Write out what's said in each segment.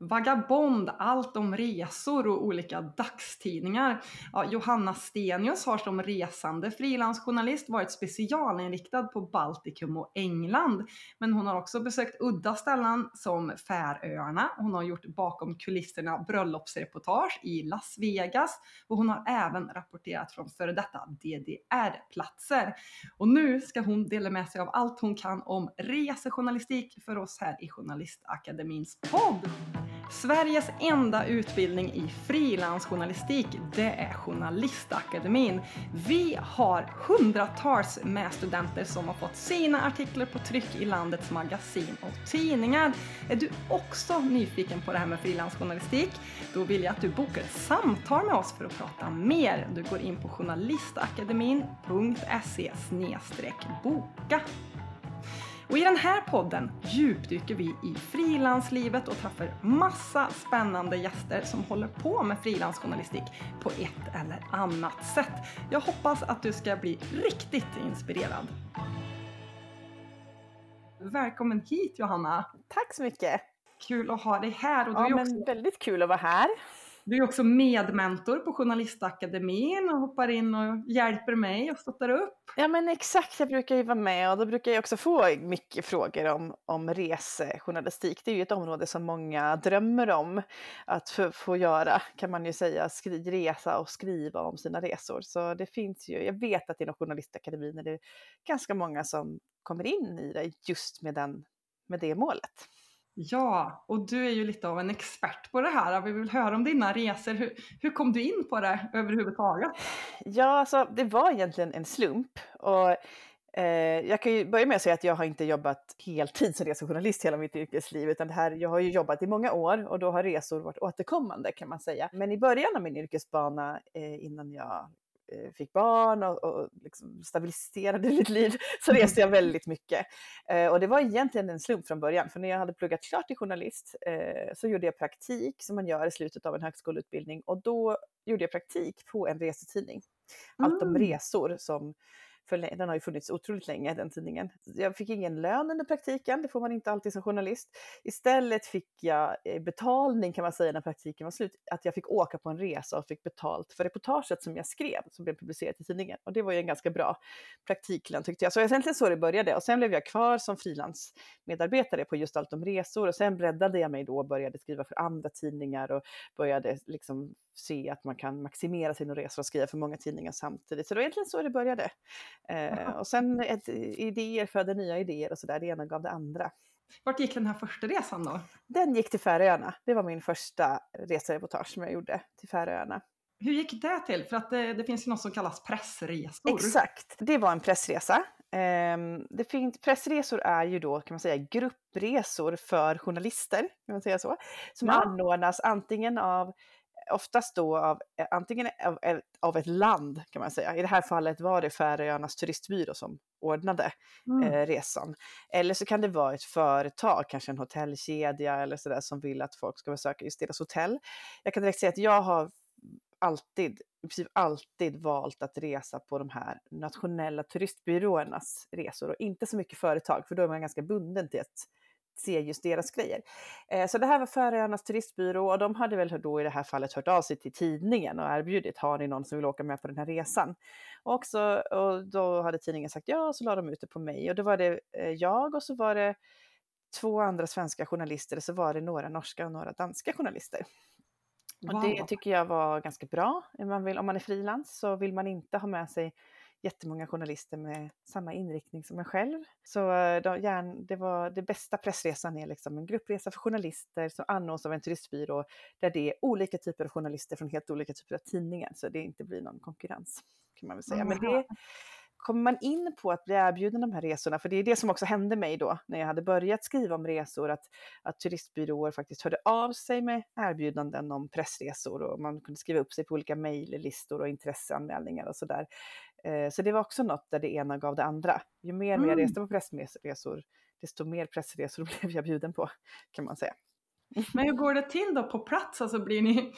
Vagabond, allt om resor och olika dagstidningar. Ja, Johanna Stenius har som resande frilansjournalist varit specialinriktad på Baltikum och England. Men hon har också besökt udda ställen som Färöarna. Hon har gjort bakom kulisserna bröllopsreportage i Las Vegas och hon har även rapporterat från före detta DDR-platser. Och nu ska hon dela med sig av allt hon kan om resejournalistik för oss här i Journalistakademins podd. Sveriges enda utbildning i frilansjournalistik, det är Journalistakademin. Vi har hundratals med studenter som har fått sina artiklar på tryck i landets magasin och tidningar. Är du också nyfiken på det här med frilansjournalistik? Då vill jag att du bokar ett samtal med oss för att prata mer. Du går in på journalistakademin.se boka. Och i den här podden djupdyker vi i frilanslivet och träffar massa spännande gäster som håller på med frilansjournalistik på ett eller annat sätt. Jag hoppas att du ska bli riktigt inspirerad. Välkommen hit Johanna! Tack så mycket! Kul att ha dig här. Och du ja, är också... men väldigt kul att vara här. Du är också medmentor på Journalistakademin och hoppar in och hjälper mig och stöttar upp. Ja men exakt, jag brukar ju vara med och då brukar jag också få mycket frågor om, om resejournalistik. Det är ju ett område som många drömmer om att få, få göra, kan man ju säga, skri, resa och skriva om sina resor. Så det finns ju, jag vet att inom Journalistakademin är det ganska många som kommer in i det just med, den, med det målet. Ja, och du är ju lite av en expert på det här. Vi vill höra om dina resor. Hur, hur kom du in på det överhuvudtaget? Ja, alltså, det var egentligen en slump. Och, eh, jag kan ju börja med att säga att jag har inte jobbat heltid som resejournalist hela mitt yrkesliv, utan det här, jag har ju jobbat i många år och då har resor varit återkommande kan man säga. Men i början av min yrkesbana, eh, innan jag fick barn och, och liksom stabiliserade mitt liv så reste jag väldigt mycket. Eh, och det var egentligen en slump från början, för när jag hade pluggat klart till journalist eh, så gjorde jag praktik som man gör i slutet av en högskoleutbildning och då gjorde jag praktik på en resetidning. Allt om mm. resor som för den har ju funnits otroligt länge, den tidningen. Jag fick ingen lön under praktiken, det får man inte alltid som journalist. Istället fick jag eh, betalning kan man säga när praktiken var slut, att jag fick åka på en resa och fick betalt för reportaget som jag skrev, som blev publicerat i tidningen. Och det var ju en ganska bra praktiklön tyckte jag. Så egentligen så det började. Och sen blev jag kvar som frilansmedarbetare på just allt om resor och sen breddade jag mig då och började skriva för andra tidningar och började liksom se att man kan maximera sina resor och skriva för många tidningar samtidigt. Så det var egentligen så det började. Eh, och sen ett, idéer föder nya idéer och sådär, det ena gav det andra. Vart gick den här första resan då? Den gick till Färöarna. Det var min första resereportage som jag gjorde till Färöarna. Hur gick det till? För att det, det finns ju något som kallas pressresor. Exakt, det var en pressresa. Um, det finns, pressresor är ju då kan man säga gruppresor för journalister, kan man säga så, som ja. anordnas antingen av oftast då av eh, antingen av, av, ett land kan man säga. I det här fallet var det Färöarnas turistbyrå som ordnade mm. eh, resan. Eller så kan det vara ett företag, kanske en hotellkedja eller sådär som vill att folk ska besöka just deras hotell. Jag kan direkt säga att jag har alltid, i princip alltid valt att resa på de här nationella turistbyråernas resor och inte så mycket företag, för då är man ganska bunden till ett se just deras grejer. Eh, så det här var Färöarnas turistbyrå och de hade väl då i det här fallet hört av sig till tidningen och erbjudit, har ni någon som vill åka med på den här resan? Och, också, och då hade tidningen sagt ja, och så la de ut det på mig och då var det eh, jag och så var det två andra svenska journalister och så var det några norska och några danska journalister. Wow. Och det tycker jag var ganska bra. Man vill, om man är frilans så vill man inte ha med sig jättemånga journalister med samma inriktning som en själv. Så eh, gärna, det var det bästa pressresan är liksom en gruppresa för journalister som anordnas av en turistbyrå där det är olika typer av journalister från helt olika typer av tidningar så det inte blir någon konkurrens kan man väl säga. Men det, kommer man in på att bli erbjuden de här resorna, för det är det som också hände mig då när jag hade börjat skriva om resor, att, att turistbyråer faktiskt hörde av sig med erbjudanden om pressresor och man kunde skriva upp sig på olika mejllistor och intresseanmälningar och sådär. Eh, så det var också något där det ena gav det andra. Ju mer mm. jag reste på pressresor, desto mer pressresor blev jag bjuden på, kan man säga. Men hur går det till då på plats? Alltså blir ni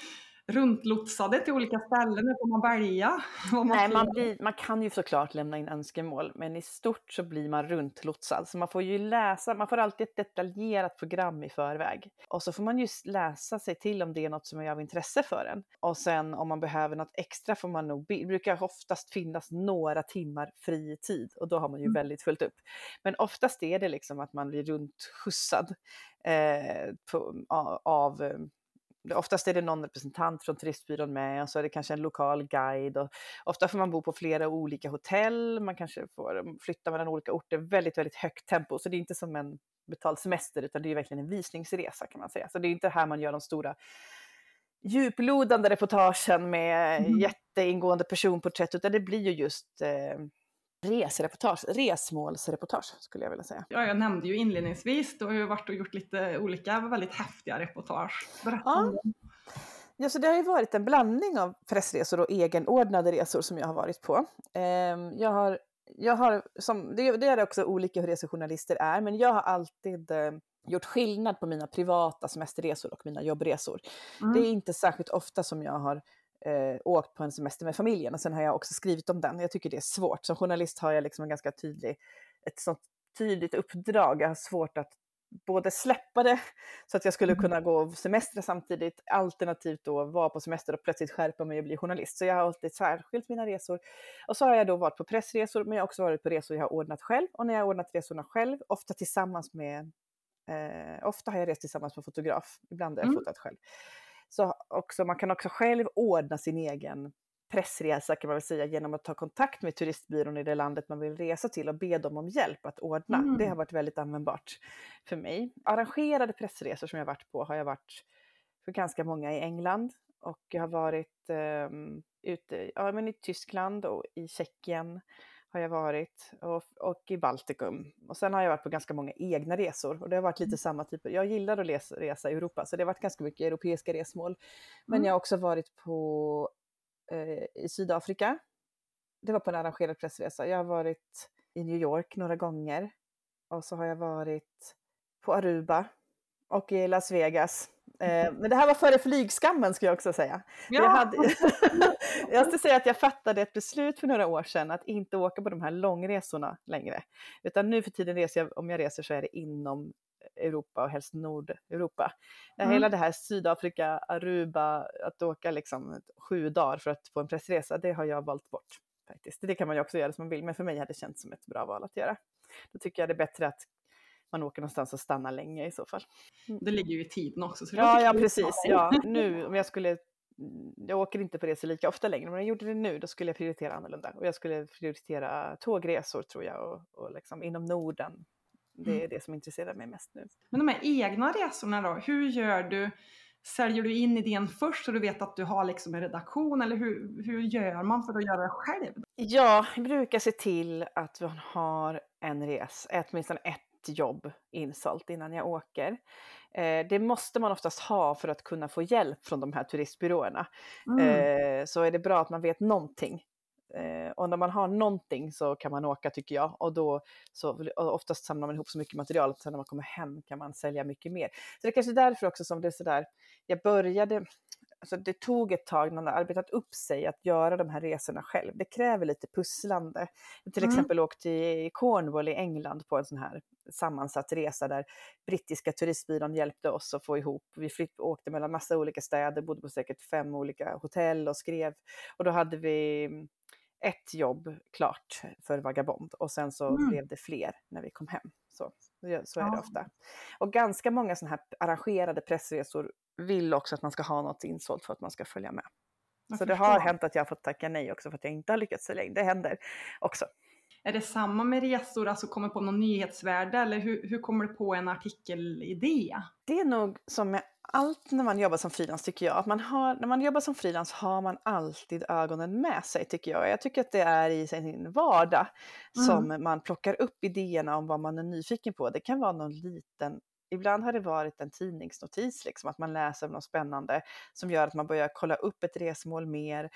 runtlotsade till olika ställen? Eller får man välja? Man Nej, man, blir, man kan ju såklart lämna in önskemål, men i stort så blir man runtlotsad. Så man får ju läsa, man får alltid ett detaljerat program i förväg. Och så får man ju läsa sig till om det är något som är av intresse för en. Och sen om man behöver något extra får man nog, det brukar oftast finnas några timmar fri tid och då har man ju mm. väldigt fullt upp. Men oftast är det liksom att man blir runtskjutsad eh, på, av Oftast är det någon representant från turistbyrån med och så är det kanske en lokal guide. Och ofta får man bo på flera olika hotell, man kanske får flytta mellan olika orter, väldigt, väldigt högt tempo. Så det är inte som en betald semester utan det är verkligen en visningsresa kan man säga. Så det är inte här man gör de stora djuplodande reportagen med mm. jätteingående personporträtt utan det blir ju just eh, resereportage, resmålsreportage skulle jag vilja säga. Ja, jag nämnde ju inledningsvis, du har ju varit och gjort lite olika väldigt häftiga reportage. Berätta ja. om dem. Ja, så det har ju varit en blandning av pressresor och egenordnade resor som jag har varit på. Ehm, jag har, jag har som, det, det är också olika hur resejournalister är, men jag har alltid eh, gjort skillnad på mina privata semesterresor och mina jobbresor. Mm. Det är inte särskilt ofta som jag har eh, åkt på en semester med familjen och sen har jag också skrivit om den. Jag tycker det är svårt. Som journalist har jag liksom en ganska tydlig, ett sånt tydligt uppdrag. Jag har svårt att både släppa det så att jag skulle mm. kunna gå semestra samtidigt, alternativt då vara på semester och plötsligt skärpa mig och bli journalist. Så jag har alltid särskilt mina resor. Och så har jag då varit på pressresor, men jag har också varit på resor jag har ordnat själv. Och när jag har ordnat resorna själv, ofta tillsammans med, eh, ofta har jag rest tillsammans med fotograf, ibland har jag mm. fotat själv. Så också, man kan också själv ordna sin egen pressresa kan man väl säga genom att ta kontakt med turistbyrån i det landet man vill resa till och be dem om hjälp att ordna. Mm. Det har varit väldigt användbart för mig. Arrangerade pressresor som jag varit på har jag varit för ganska många i England och jag har varit um, ute ja, men i Tyskland och i Tjeckien har jag varit och, och, i Baltikum. Och sen har jag varit på ganska många egna resor och det har varit lite mm. samma typ. Jag gillar att resa, resa i Europa så det har varit ganska mycket europeiska resmål. Men mm. jag har också varit på, eh, i Sydafrika. Det var på en arrangerad pressresa. Jag har varit i New York några gånger och så har jag varit på Aruba och i Las Vegas Eh, men det här var före flygskammen ska jag också säga. Ja. Jag, hade, jag ska säga att jag fattade ett beslut för några år sedan att inte åka på de här långresorna längre. Utan nu för tiden reser jag, om jag reser så är det inom Europa och helst Nordeuropa. Mm. Hela det här Sydafrika, Aruba, att åka liksom sju dagar för att få en pressresa, det har jag valt bort. faktiskt. Det kan man ju också göra som man vill, men för mig hade det känts som ett bra val att göra. Då tycker jag det är bättre att man åker någonstans och stannar länge i så fall. Mm. Det ligger ju i tiden också. ja, ja precis. Ja, nu om jag skulle jag åker inte på resor lika ofta längre, men om jag gjorde det nu då skulle jag prioritera annorlunda. Och jag skulle prioritera tågresor tror jag och, och liksom inom Norden. Det är mm. det som intresserar mig mest nu. Men de här egna resorna då, hur gör du? Säljer du in idén först så du vet att du har liksom en redaktion eller hur, hur gör man för att göra det själv? Ja, jag brukar se till att man har en res, åtminstone ett jobb insålt innan jag åker. Eh, det måste man oftast ha för att kunna få hjälp från de här turistbyråerna. Mm. Eh, så är det bra att man vet någonting. Eh, och när man har någonting så kan man åka tycker jag. Och då så och oftast samlar man ihop så mycket material att sen när man kommer hem kan man sälja mycket mer. Så det är kanske därför också som det är sådär, jag började alltså det tog ett tag när man har arbetat upp sig att göra de här resorna själv. Det kräver lite pusslande. Jag till mm. exempel åkte i Cornwall i England på en sån här sammansatt resa där brittiska turistbyrån hjälpte oss att få ihop. Vi flytt, åkte mellan massa olika städer, bodde på säkert fem olika hotell och skrev. Och då hade vi ett jobb klart för Vagabond och sen så mm. blev det fler när vi kom hem. Så, så är det ofta. Och ganska många sådana här arrangerade pressresor vill också att man ska ha något insålt för att man ska följa med. Jag så förstår. det har hänt att jag har fått tacka nej också för att jag inte har lyckats sälja in. Det händer också. Är det samma med resor, alltså kommer på någon nyhetsvärde eller hur, hur kommer du på en artikelidé? Det är nog som med allt när man jobbar som frilans tycker jag. Att man har, när man jobbar som frilans har man alltid ögonen med sig tycker jag. Jag tycker att det är i sin vardag mm. som man plockar upp idéerna om vad man är nyfiken på. Det kan vara någon liten Ibland har det varit en tidningsnotis, liksom, att man läser något spännande som gör att man börjar kolla upp ett resmål mer.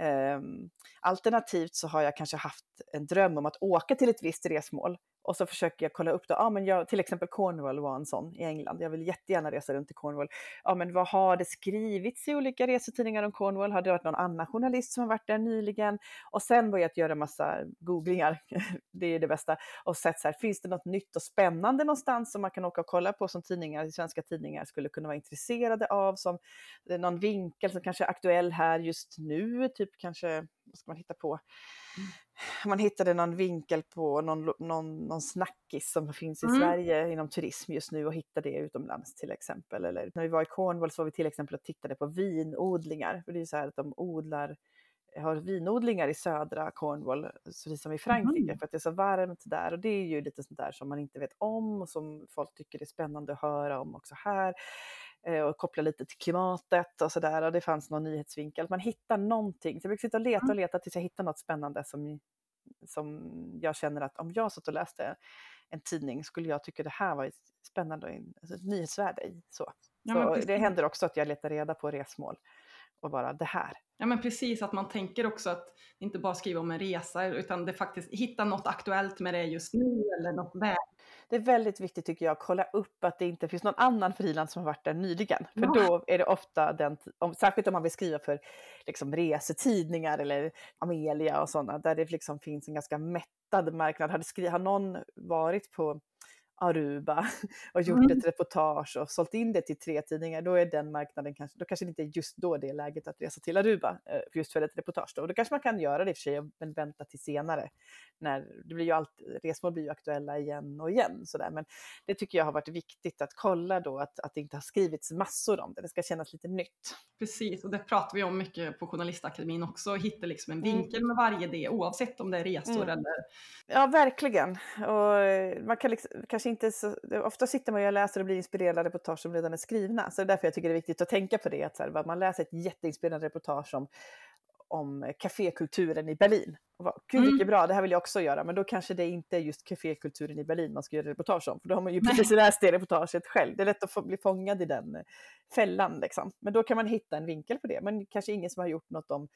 Ehm, alternativt så har jag kanske haft en dröm om att åka till ett visst resmål. Och så försöker jag kolla upp då, ah, men jag, till exempel Cornwall var en sån i England. Jag vill jättegärna resa runt i Cornwall. Ja men vad har det skrivits i olika resetidningar om Cornwall? Har det varit någon annan journalist som har varit där nyligen? Och sen börjat göra massa googlingar, det är det bästa. Och sett så här, finns det något nytt och spännande någonstans som man kan åka och kolla på som tidningar, svenska tidningar skulle kunna vara intresserade av? Som eh, någon vinkel som kanske är aktuell här just nu, typ kanske, vad ska man hitta på? Mm man hittade någon vinkel på någon, någon, någon snackis som finns i mm. Sverige inom turism just nu och hittade det utomlands till exempel. Eller när vi var i Cornwall så var vi till exempel och tittade på vinodlingar. För det är så här att de odlar har vinodlingar i södra Cornwall, precis som i Frankrike, mm. för att det är så varmt där. Och det är ju lite sånt där som man inte vet om och som folk tycker är spännande att höra om också här. Eh, och koppla lite till klimatet och sådär. Och det fanns någon nyhetsvinkel. Man hittar någonting. Så jag brukar sitta och leta och mm. leta tills jag hittar något spännande som, som jag känner att om jag satt och läste en tidning skulle jag tycka det här var spännande och alltså ett nyhetsvärde i. Så. Ja, så det händer också att jag letar reda på resmål och bara det här. Ja men precis, att man tänker också att inte bara skriva om en resa utan det faktiskt hitta något aktuellt med det just nu eller något väg. Det är väldigt viktigt tycker jag att kolla upp att det inte finns någon annan frilans som har varit där nyligen. För ja. då är det ofta den, om, särskilt om man vill skriva för liksom, resetidningar eller Amelia och sådana, där det liksom finns en ganska mättad marknad. Har, skri, har någon varit på Aruba och gjort mm. ett reportage och sålt in det till tre tidningar, då är den marknaden kanske, då kanske det inte är just då det är läget att resa till Aruba eh, just för ett reportage. Då. Och då kanske man kan göra det i och för sig, men vänta till senare. När, det blir ju allt, resmål blir ju aktuella igen och igen. Sådär. Men det tycker jag har varit viktigt att kolla då att, att det inte har skrivits massor om det. Det ska kännas lite nytt. Precis, och det pratar vi om mycket på Journalistakademin också, hitta liksom en mm. vinkel med varje det oavsett om det är resor mm. eller... Ja, verkligen. Och man kan liksom, kanske inte så, ofta sitter man ju och läser och blir inspirerad av reportage som redan är skrivna. Så det är därför jag tycker det är viktigt att tänka på det. Att så här, man läser ett jätteinspirerande reportage om, om kafékulturen i Berlin. Och bara, Gud vilket mm. bra, det här vill jag också göra. Men då kanske det inte är just kafékulturen i Berlin man ska göra reportage om. För då har man ju precis läst det reportaget själv. Det är lätt att få, bli fångad i den fällan. Liksom. Men då kan man hitta en vinkel på det. Men kanske ingen som har gjort något om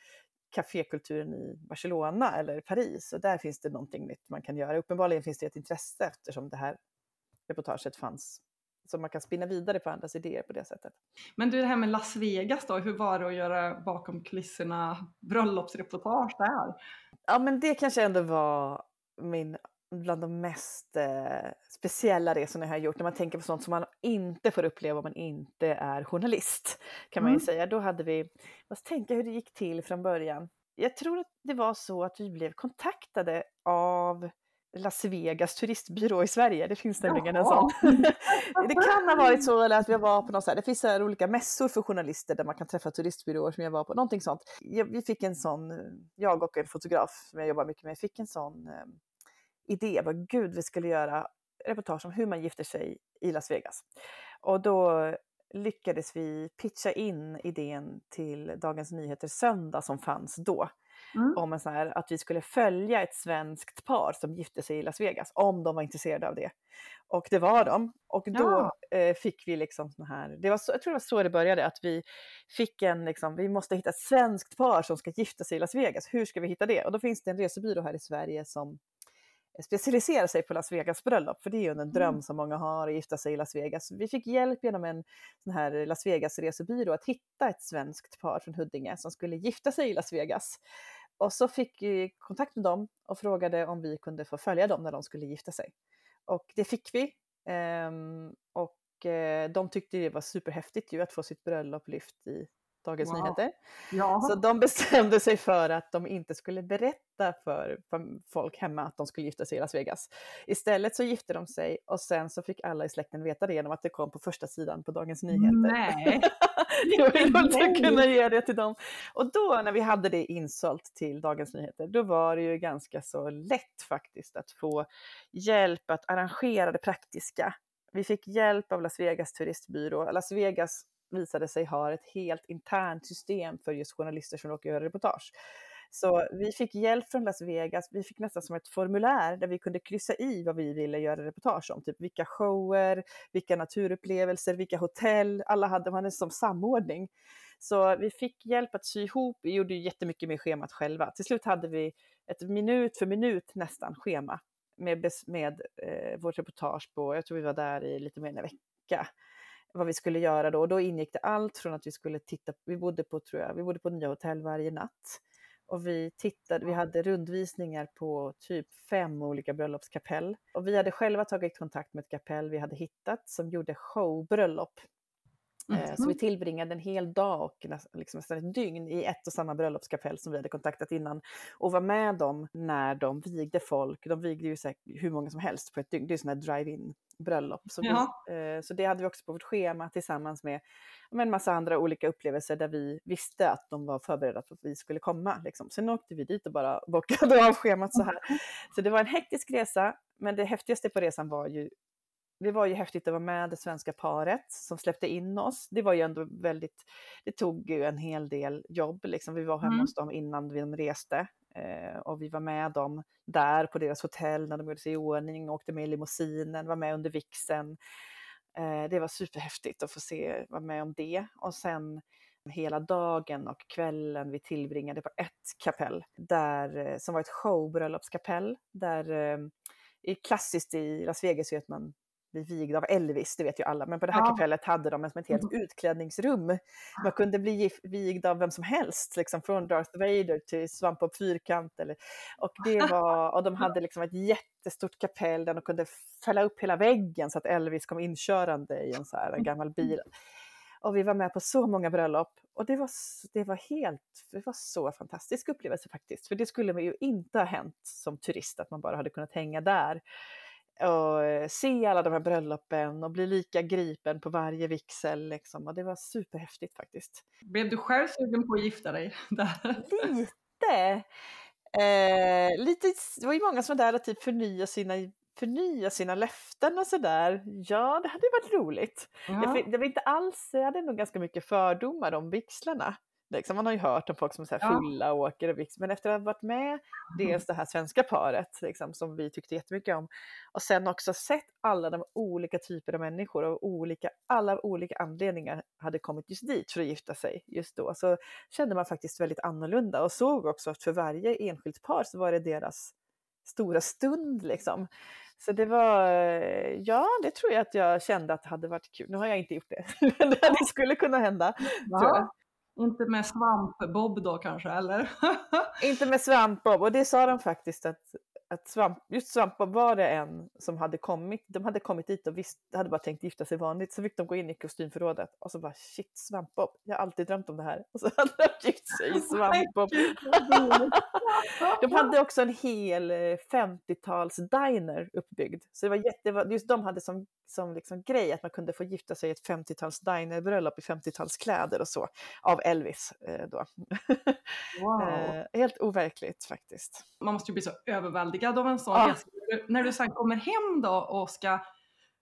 kafékulturen i Barcelona eller Paris. Och där finns det någonting nytt man kan göra. Uppenbarligen finns det ett intresse eftersom det här reportaget fanns. Så man kan spinna vidare på andras idéer på det sättet. Men du, det här med Las Vegas då, hur var det att göra bakom kulisserna bröllopsreportage där? Ja, men det kanske ändå var min bland de mest eh, speciella resorna jag har gjort. När man tänker på sånt som man inte får uppleva om man inte är journalist. Kan man ju mm. säga. Då hade vi, jag tänka hur det gick till från början. Jag tror att det var så att vi blev kontaktade av Las Vegas turistbyrå i Sverige. Det finns nämligen en sån. det kan ha varit så eller att vi var på något så här, det finns så olika mässor för journalister där man kan träffa turistbyråer som jag var på, någonting sånt. Vi fick en sån, jag och en fotograf som jag jobbar mycket med, fick en sån eh, idé, vad gud vi skulle göra reportage om hur man gifter sig i Las Vegas. Och då lyckades vi pitcha in idén till Dagens Nyheter Söndag som fanns då. Mm. Om en sån här, att vi skulle följa ett svenskt par som gifte sig i Las Vegas, om de var intresserade av det. Och det var de. Och då ja. eh, fick vi liksom sån här, det var så, jag tror det var så det började, att vi fick en, liksom, vi måste hitta ett svenskt par som ska gifta sig i Las Vegas. Hur ska vi hitta det? Och då finns det en resebyrå här i Sverige som specialisera sig på Las Vegas bröllop, för det är ju en mm. dröm som många har att gifta sig i Las Vegas. Vi fick hjälp genom en sån här Las Vegas resebyrå att hitta ett svenskt par från Huddinge som skulle gifta sig i Las Vegas. Och så fick vi kontakt med dem och frågade om vi kunde få följa dem när de skulle gifta sig. Och det fick vi. Ehm, och eh, de tyckte det var superhäftigt ju att få sitt bröllop lyft i Dagens wow. Nyheter. Ja. Så de bestämde sig för att de inte skulle berätta för, folk hemma att de skulle gifta sig i Las Vegas. Istället så gifte de sig och sen så fick alla i släkten veta det genom att det kom på första sidan på Dagens Nyheter. Nej! jag vill inte kunna ge det till dem. Och då när vi hade det insålt till Dagens Nyheter, då var det ju ganska så lätt faktiskt att få hjälp att arrangera det praktiska. Vi fick hjälp av Las Vegas turistbyrå. Las Vegas visade sig ha ett helt internt system för just journalister som råkar göra reportage. Så vi fick hjälp från Las Vegas, vi fick nästan som ett formulär där vi kunde kryssa i vad vi ville göra reportage om, typ vilka shower, vilka naturupplevelser, vilka hotell, alla hade man en som samordning. Så vi fick hjälp att sy ihop, vi gjorde jättemycket med schemat själva. Till slut hade vi ett minut för minut nästan schema med, med eh, vårt reportage på, jag tror vi var där i lite mer än en vecka, vad vi skulle göra då. Och då ingick det allt från att vi skulle titta, vi bodde på, tror jag, vi bodde på nya hotell varje natt. Och vi tittade, vi hade rundvisningar på typ fem olika bröllopskapell. Och vi hade själva tagit kontakt med ett kapell vi hade hittat som gjorde showbröllop. Mm. Så vi tillbringade en hel dag och liksom nästan ett dygn i ett och samma bröllopskapell som vi hade kontaktat innan och var med dem när de vigde folk. De vigde ju hur många som helst på ett dygn. Det är sådana här drive-in bröllop. Så, vi, eh, så det hade vi också på vårt schema tillsammans med, med en massa andra olika upplevelser där vi visste att de var förberedda på att vi skulle komma. Liksom. Sen åkte vi dit och bara bockade av schemat så här. Så det var en hektisk resa, men det häftigaste på resan var ju det var ju häftigt att vara med det svenska paret som släppte in oss. Det var ju ändå väldigt, det tog ju en hel del jobb liksom. Vi var hemma mm. hos dem innan de reste eh, och vi var med dem där på deras hotell när de gjorde sig i ordning, åkte med i limousinen, var med under vixen. Eh, det var superhäftigt att få se, vara med om det och sen hela dagen och kvällen vi tillbringade på ett kapell där, eh, som var ett showbröllopskapell där eh, klassiskt i Las Vegas vet man bli vigd av Elvis, det vet ju alla, men på det här ja. kapellet hade de som ett helt mm. utklädningsrum. Man kunde bli vigd av vem som helst, liksom från Darth Vader till Svampbob Fyrkant. Eller, och, det var, och de hade liksom ett jättestort kapell där de kunde fälla upp hela väggen så att Elvis kom inkörande i en så här gammal bil. Och vi var med på så många bröllop och det var, det var helt, det var så fantastisk upplevelse faktiskt. För det skulle man ju inte ha hänt som turist, att man bara hade kunnat hänga där och eh, se alla de här bröllopen och bli lika gripen på varje vigsel. Liksom. Och det var superhäftigt faktiskt. Blev du själv sugen på att gifta dig? Där? Lite! Eh, lite, det var ju många som var där och typ förnya sina förnya sina löften och sådär. Ja, det hade varit roligt. Ja. Jag, det var inte alls, jag hade nog ganska mycket fördomar om vigslarna. Liksom, man har ju hört om folk som är fulla och åker och men efter att ha varit med dels det här svenska paret liksom, som vi tyckte jättemycket om och sen också sett alla de olika typer av människor och olika, alla av olika anledningar hade kommit just dit för att gifta sig just då så kände man faktiskt väldigt annorlunda och såg också att för varje enskilt par så var det deras stora stund liksom. Så det var, ja det tror jag att jag kände att det hade varit kul. Nu har jag inte gjort det, men det skulle kunna hända. Ja. Inte med svampbob då kanske, eller? inte med svampbob, och det sa de faktiskt att att svamp, just Svampbob var det en som hade kommit, de hade kommit dit och visst, hade bara tänkt gifta sig vanligt, så fick de gå in i kostymförrådet och så bara shit Svampbob, jag har alltid drömt om det här. Och så hade de gift sig i Svampbob. de hade också en hel 50-tals eh, diner uppbyggd, så det var jätte, just de hade som, som liksom grej att man kunde få gifta sig i ett 50-tals dinerbröllop i 50-talskläder och så, av Elvis eh, då. Wow. eh, helt overkligt faktiskt. Man måste ju bli så överväldigad överväldigad av en sån ja. resa. När du sen kommer hem då och ska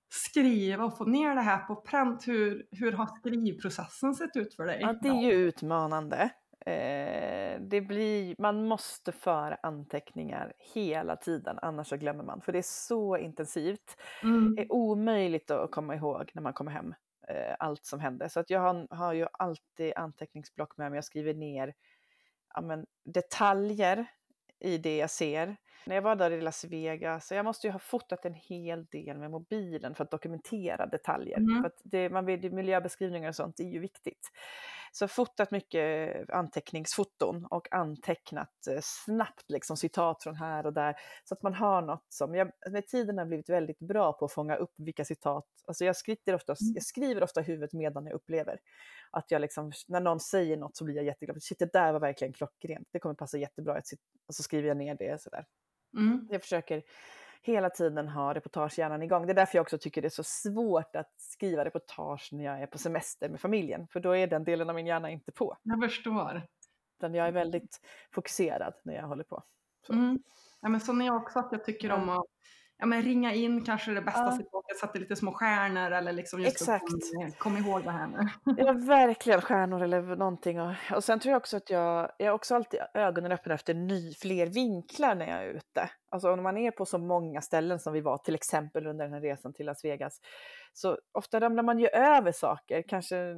skriva och få ner det här på pränt, hur, hur har skrivprocessen sett ut för dig? Ja, det är ju utmanande. Eh, det blir, man måste föra anteckningar hela tiden, annars så glömmer man. För det är så intensivt. Mm. Det är omöjligt att komma ihåg när man kommer hem eh, allt som hände. Så att jag har, har ju alltid anteckningsblock med mig. Jag skriver ner ja, men, detaljer i det jag ser. När jag var där i Las Vegas, så jag måste ju ha fotat en hel del med mobilen för att dokumentera detaljer. Mm. För det, man vill, miljöbeskrivningar och sånt är ju viktigt. Så fotat mycket anteckningsfoton och antecknat eh, snabbt liksom citat från här och där. Så att man har något som, jag, med tiden har blivit väldigt bra på att fånga upp vilka citat, alltså jag skriver ofta, mm. jag skriver ofta i huvudet medan jag upplever. Att jag liksom, när någon säger något så blir jag jätteglad. Shit, det där var verkligen klockrent. Det kommer passa jättebra. Och så skriver jag ner det sådär. Mm. Jag försöker hela tiden ha reportagehjärnan igång. Det är därför jag också tycker det är så svårt att skriva reportage när jag är på semester med familjen, för då är den delen av min hjärna inte på. Jag förstår. Utan jag är väldigt fokuserad när jag håller på. Så. Mm. Ja, men så är jag också, att jag tycker om att ja, men ringa in kanske det bästa ja. citatet, sätta lite små stjärnor eller liksom just Exakt. Kom, kom ihåg det här nu. ja, verkligen stjärnor eller någonting. Och, och sen tror jag också att jag, jag har också alltid ögonen öppna efter ny, fler vinklar när jag är ute. Alltså om man är på så många ställen som vi var till exempel under den här resan till Las Vegas. Så ofta ramlar man ju över saker, kanske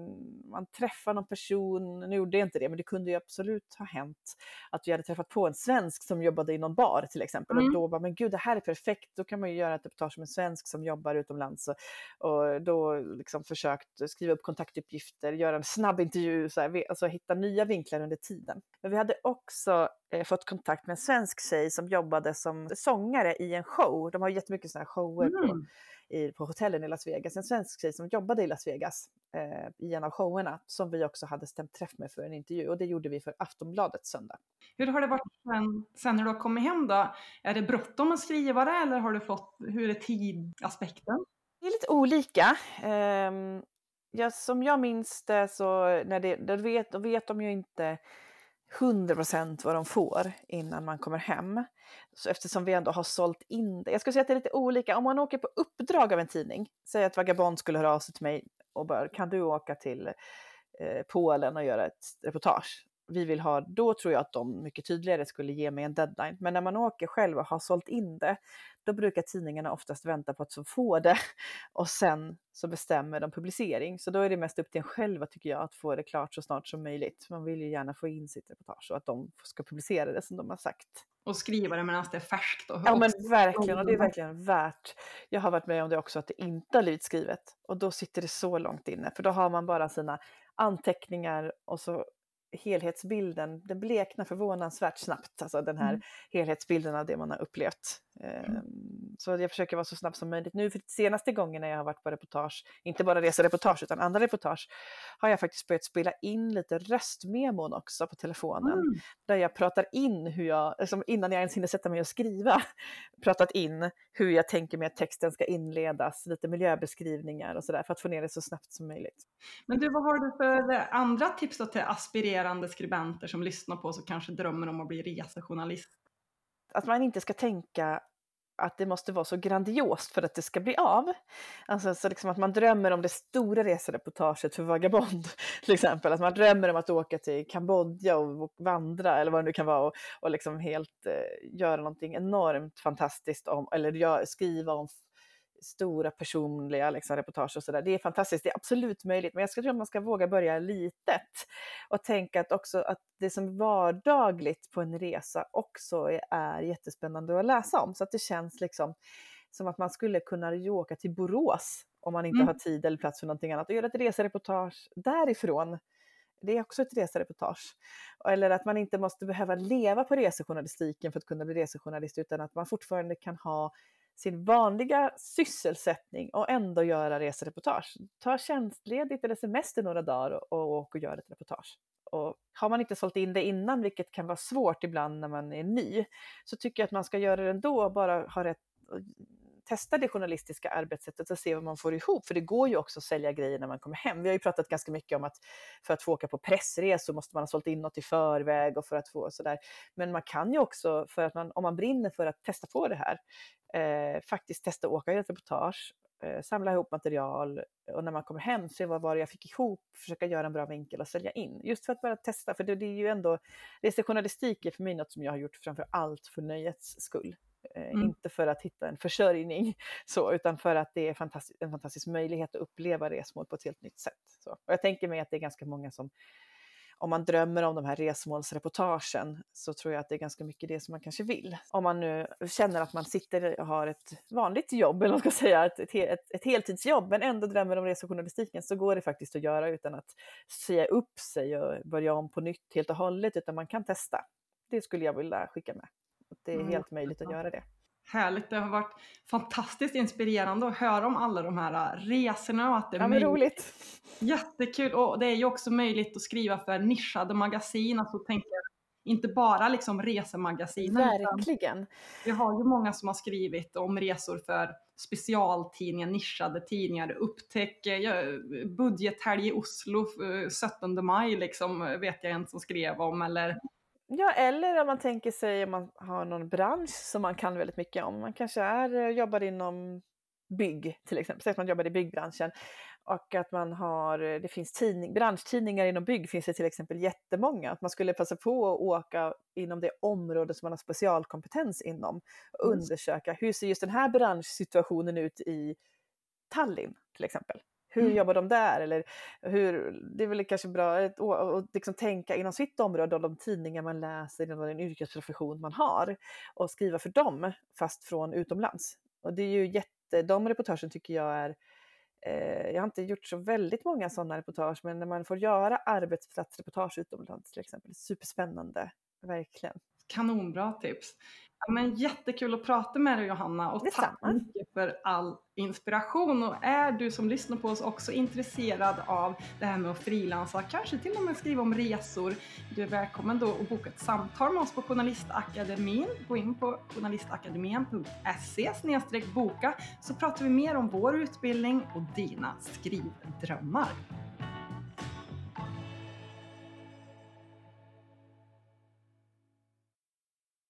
man träffar någon person, nu gjorde jag inte det, men det kunde ju absolut ha hänt att vi hade träffat på en svensk som jobbade i någon bar till exempel. Mm. och då bara, men gud det här är perfekt, då kan man ju göra ett reportage med en svensk som jobbar utomlands. Och, och då liksom försökt skriva upp kontaktuppgifter, göra en snabb intervju, så här, alltså hitta nya vinklar under tiden. Men vi hade också eh, fått kontakt med en svensk tjej som jobbade som sångare i en show. De har jättemycket sådana här shower mm. på, i, på hotellen i Las Vegas. En svensk tjej som jobbade i Las Vegas eh, i en av showerna som vi också hade stämt träff med för en intervju och det gjorde vi för Aftonbladet söndag. Hur har det varit sen, sen när du har kommit hem då? Är det bråttom att skriva det eller har du fått, hur är tidaspekten? Det är lite olika. Um, ja, som jag minns det så när det, då vet, då vet de ju inte 100% vad de får innan man kommer hem. Så eftersom vi ändå har sålt in det. Jag skulle säga att det är lite olika. Om man åker på uppdrag av en tidning, säg att Vagabond skulle höra av sig till mig och bara kan du åka till eh, Polen och göra ett reportage? Vi vill ha, då tror jag att de mycket tydligare skulle ge mig en deadline. Men när man åker själv och har sålt in det, då brukar tidningarna oftast vänta på att få det och sen så bestämmer de publicering. Så då är det mest upp till en själv tycker jag att få det klart så snart som möjligt. Man vill ju gärna få in sitt reportage och att de ska publicera det som de har sagt. Och skriva det medan det är färskt. Och ja men verkligen, och det är verkligen värt. Jag har varit med om det också att det inte har blivit skrivet och då sitter det så långt inne för då har man bara sina anteckningar och så helhetsbilden, den bleknar förvånansvärt snabbt, alltså den här mm. helhetsbilden av det man har upplevt. Mm. Ehm, så jag försöker vara så snabb som möjligt. Nu för senaste gången när jag har varit på reportage, inte bara resereportage utan andra reportage, har jag faktiskt börjat spela in lite röstmemon också på telefonen. Mm. Där jag pratar in hur jag, liksom innan jag ens hinner sätta mig och skriva, pratat in hur jag tänker mig att texten ska inledas, lite miljöbeskrivningar och sådär för att få ner det så snabbt som möjligt. Men du, vad har du för andra tips till aspirerande skribenter som lyssnar på oss och kanske drömmer om att bli resejournalist? Att man inte ska tänka att det måste vara så grandiost för att det ska bli av. Alltså så liksom att man drömmer om det stora resereportaget för Vagabond till exempel. Att man drömmer om att åka till Kambodja och vandra eller vad det nu kan vara och, och liksom helt eh, göra någonting enormt fantastiskt om, eller gör, skriva om stora personliga liksom, reportage och sådär. Det är fantastiskt, det är absolut möjligt, men jag tror att man ska våga börja litet och tänka att också att det som vardagligt på en resa också är, är jättespännande att läsa om, så att det känns liksom som att man skulle kunna åka till Borås om man inte mm. har tid eller plats för någonting annat och göra ett resereportage därifrån det är också ett resereportage. Eller att man inte måste behöva leva på resejournalistiken för att kunna bli resejournalist utan att man fortfarande kan ha sin vanliga sysselsättning och ändå göra resereportage. Ta tjänstledigt eller semester några dagar och åk och göra ett reportage. Och har man inte sålt in det innan, vilket kan vara svårt ibland när man är ny, så tycker jag att man ska göra det ändå och bara ha rätt testa det journalistiska arbetssättet och se vad man får ihop. För det går ju också att sälja grejer när man kommer hem. Vi har ju pratat ganska mycket om att för att få åka på pressresor måste man ha sålt in något i förväg och för att få sådär. Men man kan ju också, för att man, om man brinner för att testa på det här, eh, faktiskt testa att åka i ett reportage, eh, samla ihop material och när man kommer hem se vad var jag fick ihop, försöka göra en bra vinkel och sälja in. Just för att bara testa, för det, det är ju ändå, resejournalistik är för mig något som jag har gjort framför allt för nöjets skull. Eh, mm. Inte för att hitta en försörjning, så, utan för att det är fantastisk, en fantastisk möjlighet att uppleva resmål på ett helt nytt sätt. Så. Och jag tänker mig att det är ganska många som, om man drömmer om de här resmålsreportagen, så tror jag att det är ganska mycket det som man kanske vill. Om man nu känner att man sitter och har ett vanligt jobb, eller man ska säga, ett, ett, ett, ett heltidsjobb, men ändå drömmer om resejournalistiken, så går det faktiskt att göra utan att säga upp sig och börja om på nytt helt och hållet, utan man kan testa. Det skulle jag vilja skicka med. Det är mm. helt möjligt att göra det. Härligt, det har varit fantastiskt inspirerande att höra om alla de här resorna och att det är ja, möjligt. roligt. Jättekul och det är ju också möjligt att skriva för nischade magasin, alltså tänka inte bara liksom resemagasin. Verkligen. Vi har ju många som har skrivit om resor för specialtidningar, nischade tidningar. Upptäck budgethelg i Oslo 17 eh, maj liksom, vet jag en som skrev om. Eller Ja, eller om man tänker sig om man har någon bransch som man kan väldigt mycket om. Man kanske är, eh, jobbar inom bygg till exempel, säg att man jobbar i byggbranschen Och att man har, det finns tidning, branschtidningar inom bygg finns det till exempel jättemånga. Att man skulle passa på att åka inom det område som man har specialkompetens inom och mm. undersöka hur ser just den här branschsituationen ut i Tallinn till exempel. Hur mm. jobbar de där? Eller hur, det är väl kanske bra att, att liksom tänka inom sitt område, de tidningar man läser, inom den yrkesprofession man har och skriva för dem fast från utomlands. Och det är ju jätte, de reportagen tycker jag är eh, jag har inte gjort så väldigt många sådana reportage, men när man får göra arbetsplatsreportage utomlands till exempel, superspännande, verkligen. Kanonbra tips. Ja, men jättekul att prata med dig Johanna och tack mycket för all inspiration. Och är du som lyssnar på oss också intresserad av det här med att frilansa, kanske till och med skriva om resor, du är välkommen då att boka ett samtal med oss på Journalistakademin. Gå in på journalistakademin.se boka så pratar vi mer om vår utbildning och dina skrivdrömmar.